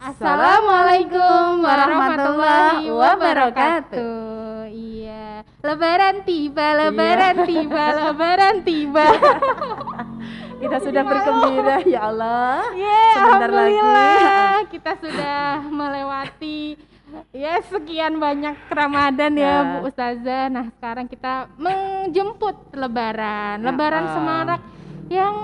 Assalamualaikum warahmatullahi wabarakatuh. Iya, lebaran tiba, lebaran tiba, lebaran tiba. Kita sudah bergembira ya Allah. Yeay, Sebentar lagi. kita sudah melewati ya sekian banyak Ramadan ya. Bu Ustazah. Nah, sekarang kita menjemput lebaran. Lebaran Ya. semarak yang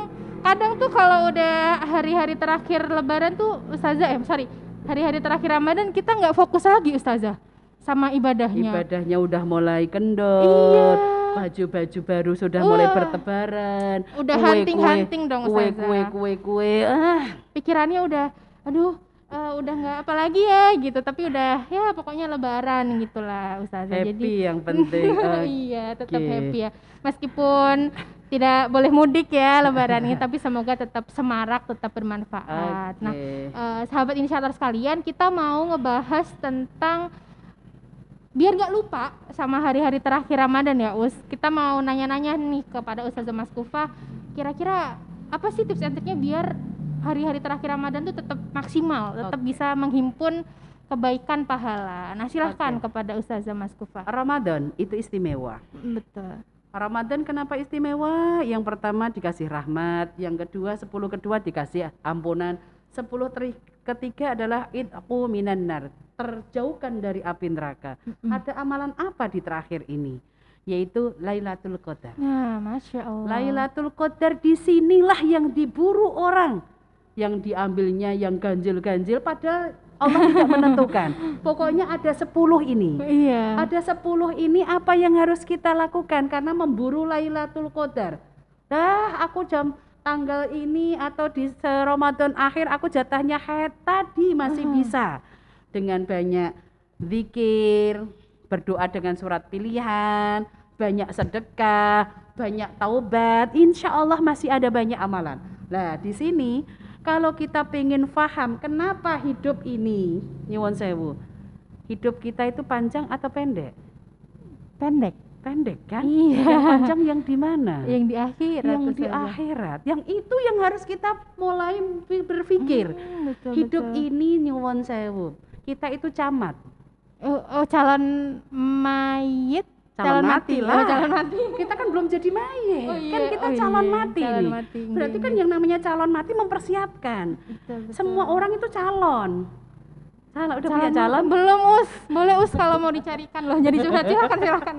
kadang tuh kalau udah hari-hari terakhir lebaran tuh Ustazah eh sorry, hari-hari terakhir Ramadan kita nggak fokus lagi Ustazah sama ibadahnya. Ibadahnya udah mulai kendor. Iya. Baju-baju baru sudah mulai Wah. bertebaran. Udah hunting-hunting dong, Kue, Ustazah. kue, kue, kue. Ah, pikirannya udah aduh eh, udah nggak apa lagi ya gitu. Tapi udah ya pokoknya lebaran gitulah Ustazah. Happy jadi yang penting. Iya tetap happy ya. Meskipun tidak boleh mudik ya lebaran ini tapi semoga tetap semarak tetap bermanfaat. Nah Oke. eh, sahabat inisiator sekalian kita mau ngebahas tentang biar nggak lupa sama hari-hari terakhir Ramadan ya Us. Kita mau nanya-nanya nih kepada Ustazah Mas Kufa kira-kira apa sih tips and triknya biar hari-hari terakhir Ramadan tuh tetap maksimal tetap bisa menghimpun kebaikan pahala nah silahkan Oke. kepada Ustazah Mas Kufa Ramadan itu istimewa. betul Ramadan kenapa istimewa? Yang pertama dikasih rahmat, yang kedua sepuluh kedua dikasih ampunan, sepuluh teri- ketiga adalah idku minan nar, terjauhkan dari api neraka. Mm-mm. Ada amalan apa di terakhir ini? Yaitu Lailatul Qadar. nah masya Allah Lailatul Qadar di sinilah yang diburu orang, yang diambilnya yang ganjil-ganjil padahal Allah tidak menentukan. Pokoknya ada sepuluh ini. iya Ada 10 ini apa yang harus kita lakukan karena memburu Lailatul Qadar. Dah, aku jam tanggal ini atau di Ramadan akhir aku jatahnya haid tadi masih bisa dengan banyak zikir, berdoa dengan surat pilihan, banyak sedekah, banyak taubat, insya Allah masih ada banyak amalan. Nah, di sini kalau kita pengen paham kenapa hidup ini, nyuwun sewu, hidup kita itu panjang atau pendek? pendek Pendek kan? Iya. Yang panjang yang di mana? yang di akhir yang di akhirat. Yang itu yang harus kita mulai ber- berpikir. Hmm, betul, hidup betul. ini nyuwun sewu. Kita itu camat. Oh, oh, calon mayit, Calon mati lah. Oh, calon mati. Kita kan belum jadi mayit. Oh iya, kan kita oh calon iya, mati calon nih. mati. Berarti kan yang namanya calon mati mempersiapkan. Betul, betul. Semua orang itu calon. Calon udah punya Calon- calon? Belum us, boleh us kalau mau dicarikan loh. Jadi curhat silakan silakan.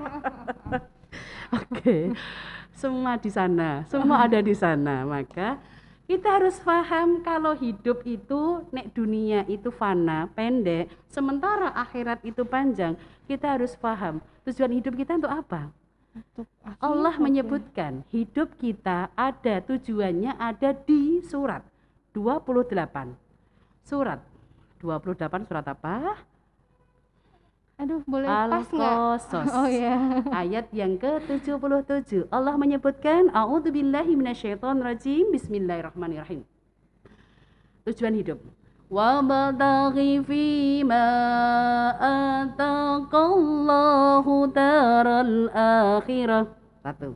Oke. Semua di sana, semua ada di sana. Maka kita harus paham kalau hidup itu nek dunia itu fana, pendek, sementara akhirat itu panjang. Kita harus paham tujuan hidup kita untuk apa? Untuk Allah menyebutkan hidup kita ada tujuannya ada di surat 28. Surat 28 surat apa? Aduh, boleh pas nggak? Oh ya. Ayat yang ke-77 Allah menyebutkan A'udzubillahi minasyaitonirrajim. Bismillahirrahmanirrahim. Tujuan hidup. Wabtaghi fima ataqallahu daral akhirah. Satu.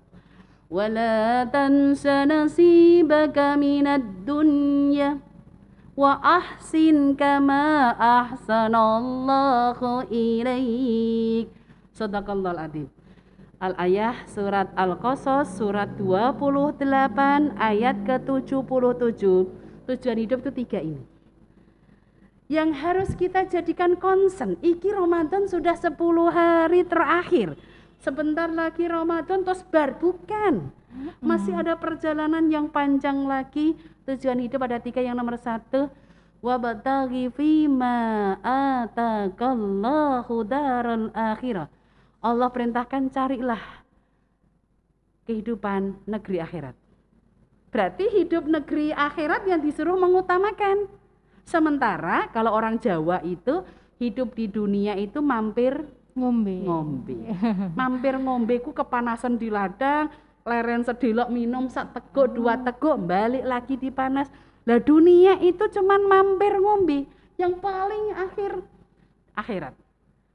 Wala tansa nasibaka minad dunya wa ahsin kama ahsanallahu ilaik Sadaqallahul adzim Al-Ayah surat Al-Qasas surat 28 ayat ke-77 Tujuan hidup itu tiga ini. Yang harus kita jadikan concern iki Ramadan sudah 10 hari terakhir. Sebentar lagi Ramadan terus bar bukan. Masih ada perjalanan yang panjang lagi tujuan hidup ada tiga yang nomor satu wabtaghi fima ataqallahu daral akhirah. Allah perintahkan carilah kehidupan negeri akhirat. Berarti hidup negeri akhirat yang disuruh mengutamakan. Sementara kalau orang Jawa itu hidup di dunia itu mampir Ngombe. ngombe. Mampir ngombe ku kepanasan di ladang leren sedelok minum sak teguk dua teguk balik lagi di panas lah dunia itu cuman mampir ngombe. Yang paling akhir akhirat.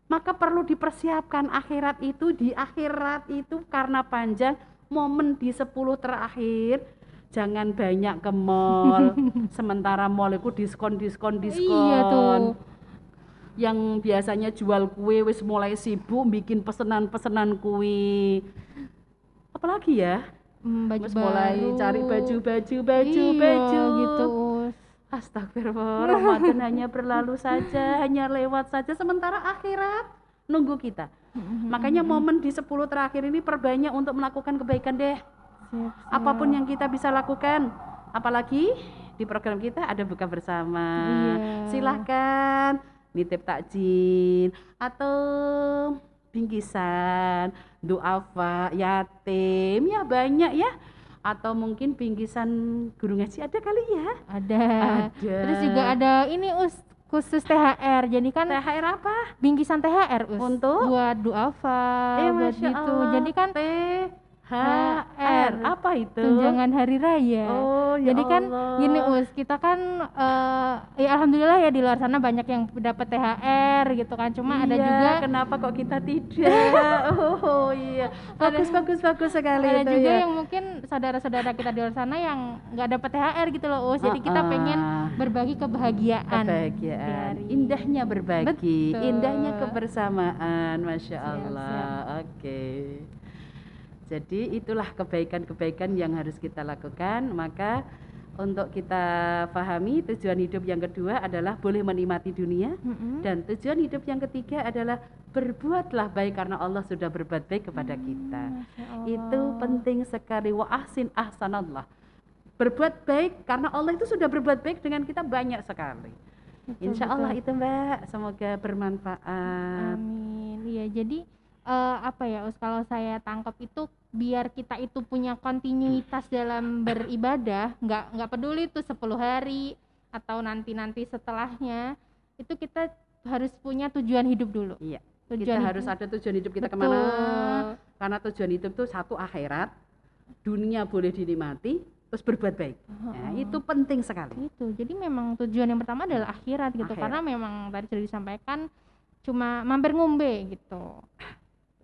Maka perlu dipersiapkan akhirat itu di akhirat itu karena panjang momen di 10 terakhir. Jangan banyak ke mall sementara mall itu diskon diskon diskon. Iya tuh. yang biasanya jual kue wis mulai sibuk bikin pesenan-pesenan kue apalagi ya Hmm, baju Wis mulai baru. cari baju-baju baju Iya, baju gitu. Astagfirullah, Ramadan hanya berlalu saja, hanya lewat saja, sementara akhirat nunggu kita. Makanya momen di 10 terakhir ini perbanyak untuk melakukan kebaikan deh. Apa pun yang kita bisa lakukan, apalagi di program kita ada buka bersama. Iya. Silahkan nitip takjil atau bingkisan, duafa, yatim, ya banyak ya. Atau mungkin bingkisan guru ngaji ada kali ya? ada. Ada. Terus juga ada ini Us khusus THR. Jadi kan THR apa? bingkisan THR Us. Untuk? buat duafa, Eh, buat gitu. Allah. Jadi kan THR apa itu? tunjangan hari raya. Oh, ya Jadi kan Allah. gini Us, kita kan eh, ya alhamdulillah ya di luar sana banyak yang dapat THR gitu kan. Cuma ada Iya, juga kenapa kok kita tidak? oh iya, bagus bagus bagus sekali ada itu juga ya. yang mungkin saudara-saudara kita di luar sana yang nggak dapat THR gitu loh Us. Jadi kita Ah, pengen ah. berbagi kebahagiaan. kebahagiaan, dari- indahnya berbagi, Betul. indahnya kebersamaan, masya Allah. Oke. Jadi itulah kebaikan-kebaikan yang harus kita lakukan. Maka untuk kita pahami tujuan hidup yang kedua adalah boleh menikmati dunia Mm-mm. dan tujuan hidup yang ketiga adalah berbuatlah baik karena Allah sudah berbuat baik kepada kita. Masya Allah. Itu penting sekali wa ahsin ahsanallah. Berbuat baik karena Allah itu sudah berbuat baik dengan kita banyak sekali. Betul, Insya Allah betul. itu Mbak, semoga bermanfaat. Amin. Iya, jadi eh, apa ya, Us, kalau saya tangkap itu biar kita itu punya kontinuitas dalam beribadah, nggak nggak peduli itu 10 hari atau nanti-nanti setelahnya, itu kita harus punya tujuan hidup dulu. Iya, Tujuan kita hidup. harus ada tujuan hidup kita Betul. ke mana? Karena tujuan hidup itu satu akhirat, dunia boleh dinikmati, terus berbuat baik. Nah, Heeh. itu penting sekali. Itu. Jadi memang tujuan yang pertama adalah akhirat gitu. Akhirat. Karena memang tadi sudah disampaikan cuma mampir ngombe gitu.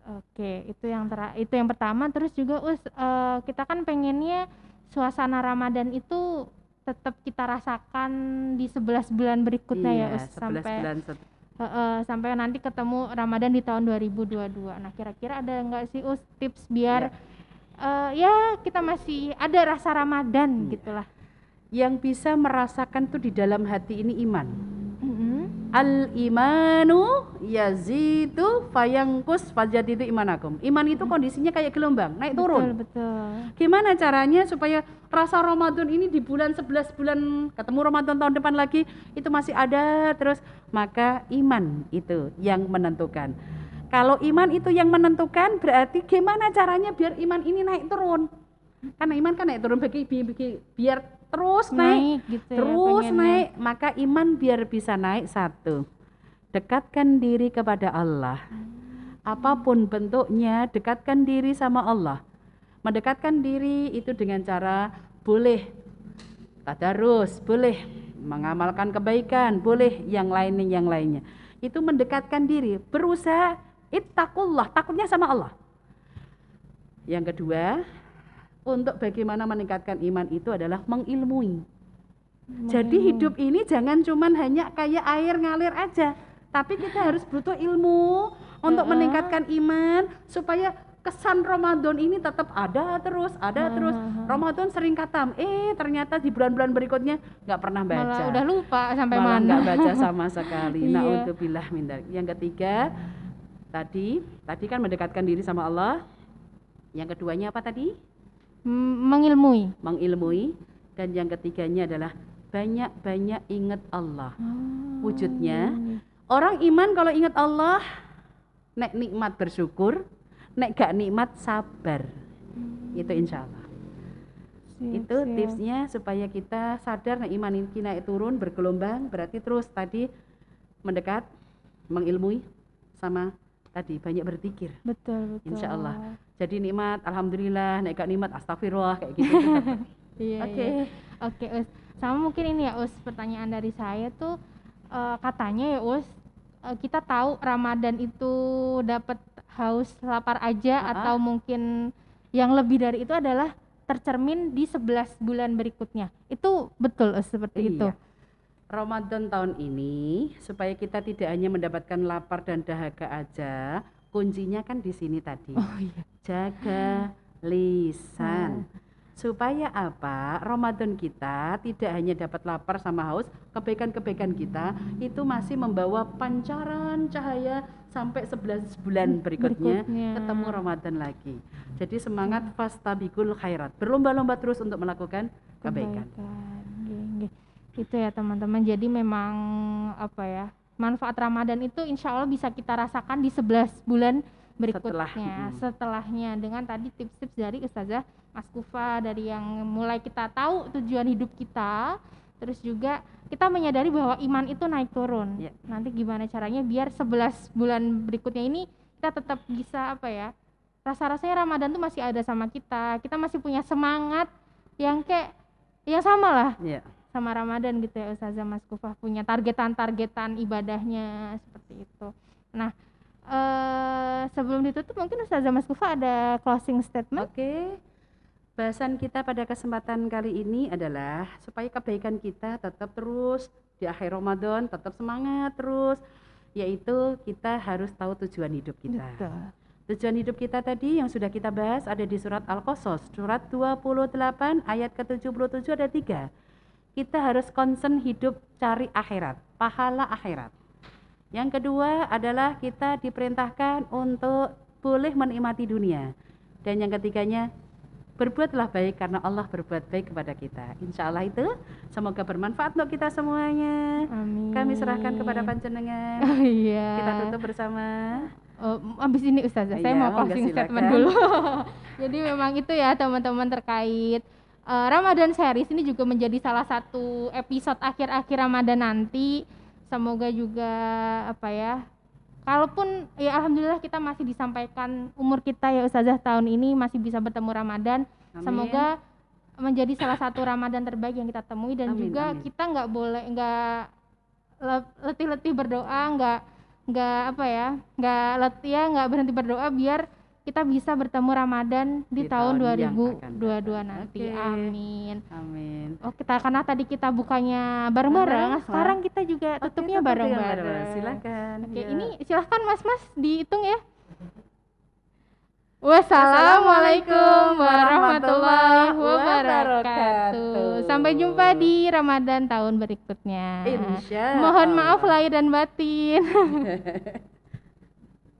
Oke, itu yang tera- itu yang pertama. Terus juga us eh, kita kan pengennya suasana Ramadan itu tetap kita rasakan di 11 bulan berikutnya ya iya, us 11 sampai bulan set- Heeh, sampai nanti ketemu Ramadan di tahun 2022. Nah, kira-kira ada nggak sih us tips biar eh, ya kita masih ada rasa Ramadan Iya. gitulah. Yang bisa merasakan tuh di dalam hati ini iman. Al imanu yazidu fayangkus fajadidu imanakum. Iman itu kondisinya kayak gelombang, naik turun. Betul, betul. Gimana caranya supaya rasa Ramadan ini di bulan 11 bulan ketemu Ramadan tahun depan lagi itu masih ada terus maka iman itu yang menentukan. Kalau iman itu yang menentukan berarti gimana caranya biar iman ini naik turun? Karena iman kan naik turun bagi, bi- biar terus naik gitu ya, terus naik. Maka iman biar bisa naik satu. Dekatkan diri kepada Allah. Apa pun bentuknya dekatkan diri sama Allah. Mendekatkan diri itu dengan cara boleh tadarus boleh mengamalkan kebaikan boleh yang lainnya yang lainnya. Itu mendekatkan diri. Berusaha ittaqullah takutnya sama Allah. Yang kedua untuk bagaimana meningkatkan iman itu adalah mengilmui jadi hidup ini jangan cuman hanya kayak air ngalir aja, tapi kita harus butuh ilmu untuk meningkatkan iman supaya kesan Ramadan ini tetap ada terus, ada terus. Heeh. Ramadan sering katam, eh ternyata di bulan-bulan berikutnya nggak pernah baca. Malah udah lupa sampai Malah mana. nggak baca sama sekali. Iya. Naudzubillah min dzalik. Yang ketiga, tadi tadi kan mendekatkan diri sama Allah. Yang keduanya apa tadi? Mengilmui. Mengilmui. Dan yang ketiganya adalah banyak-banyak ingat Allah. Wujudnya, orang iman kalau ingat Allah, nek nikmat bersyukur, nek gak nikmat sabar. Itu insya Allah. Siap, itu siap. tipsnya supaya kita sadar nek iman ini naik turun bergelombang, berarti terus tadi mendekat, mengilmui, sama tadi banyak berpikir. Betul, betul. Insya Allah. Jadi nikmat, alhamdulillah, nek gak nikmat, astagfirullah kayak gitu. tetap. Iya, Oke. iya. Oke, Us. Sama mungkin ini ya, Us, pertanyaan dari saya tuh eh, katanya ya, Us, eh, kita tahu Ramadan itu dapat haus lapar aja Ah. atau mungkin yang lebih dari itu adalah tercermin di 11 bulan berikutnya. Itu betul Us, seperti itu. Iya. Ramadan tahun ini supaya kita tidak hanya mendapatkan lapar dan dahaga aja, kuncinya kan di sini tadi. Oh iya. Jaga lisan. Supaya apa? Ramadan kita tidak hanya dapat lapar sama haus, kebaikan-kebaikan kita itu masih membawa pancaran cahaya sampai 11 bulan berikutnya, Berikutnya. ketemu Ramadan lagi. Jadi semangat fastabikul khairat. Berlomba-lomba terus untuk melakukan kebaikan. Nggih, nggih. Itu ya teman-teman. Jadi memang apa ya? Manfaat Ramadan itu insya Allah bisa kita rasakan di 11 bulan berikutnya, mm. setelahnya dengan tadi tips-tips dari Ustazah Mas Kufa dari yang mulai kita tahu tujuan hidup kita, terus juga kita menyadari bahwa iman itu naik turun. Ya. Nanti gimana caranya biar 11 bulan berikutnya ini kita tetap bisa apa ya? Rasa-rasanya Ramadan tuh masih ada sama kita. Kita masih punya semangat yang kayak yang sama lah Ya. Sama Ramadan gitu ya Ustazah Mas Kufah punya targetan-targetan ibadahnya seperti itu. Nah, eh sebelum ditutup mungkin Ustazah Mas Kufah ada closing statement. Oke. Bahasan kita pada kesempatan kali ini adalah supaya kebaikan kita tetap terus di akhir Ramadan, tetap semangat terus, yaitu kita harus tahu tujuan hidup kita. Betul. Tujuan hidup kita tadi yang sudah kita bahas ada di surat Al-Qasas, surat 28 ayat ke-77 ada tiga. Kita harus concern hidup cari akhirat, pahala akhirat. Yang kedua adalah kita diperintahkan untuk boleh menikmati dunia. Dan yang ketiganya, berbuatlah baik karena Allah berbuat baik kepada kita. Insya Allah itu semoga bermanfaat untuk kita semuanya. Amin. Kami serahkan kepada panjenengan. Oh, iya. Kita tutup bersama. Oh, abis ini Ustazah, saya Iya, mau closing statement dulu. Jadi memang itu ya teman-teman terkait eh, Ramadan series ini juga menjadi salah satu episode akhir-akhir Ramadan nanti. Semoga juga apa ya? Kalaupun ya alhamdulillah kita masih disampaikan umur kita ya Ustazah tahun ini masih bisa bertemu Ramadan. Amin. Semoga menjadi salah satu Ramadan terbaik yang kita temui dan Amin, juga amin. kita nggak boleh nggak le- letih-letih berdoa nggak nggak apa ya nggak letih ya nggak berhenti berdoa biar kita bisa bertemu Ramadan di, Di tahun, tahun yang akan 2022 datang. nanti Oke. amin Amin. oh kita karena tadi kita bukanya bareng-bareng Bareng, sekarang kita juga tutupnya bareng-bareng Silakan. Oke, Ya. ini silahkan mas-mas dihitung ya. Wassalamualaikum warahmatullahi wabarakatuh. Sampai jumpa di Ramadan tahun berikutnya. Insya Mohon maaf lahir dan batin.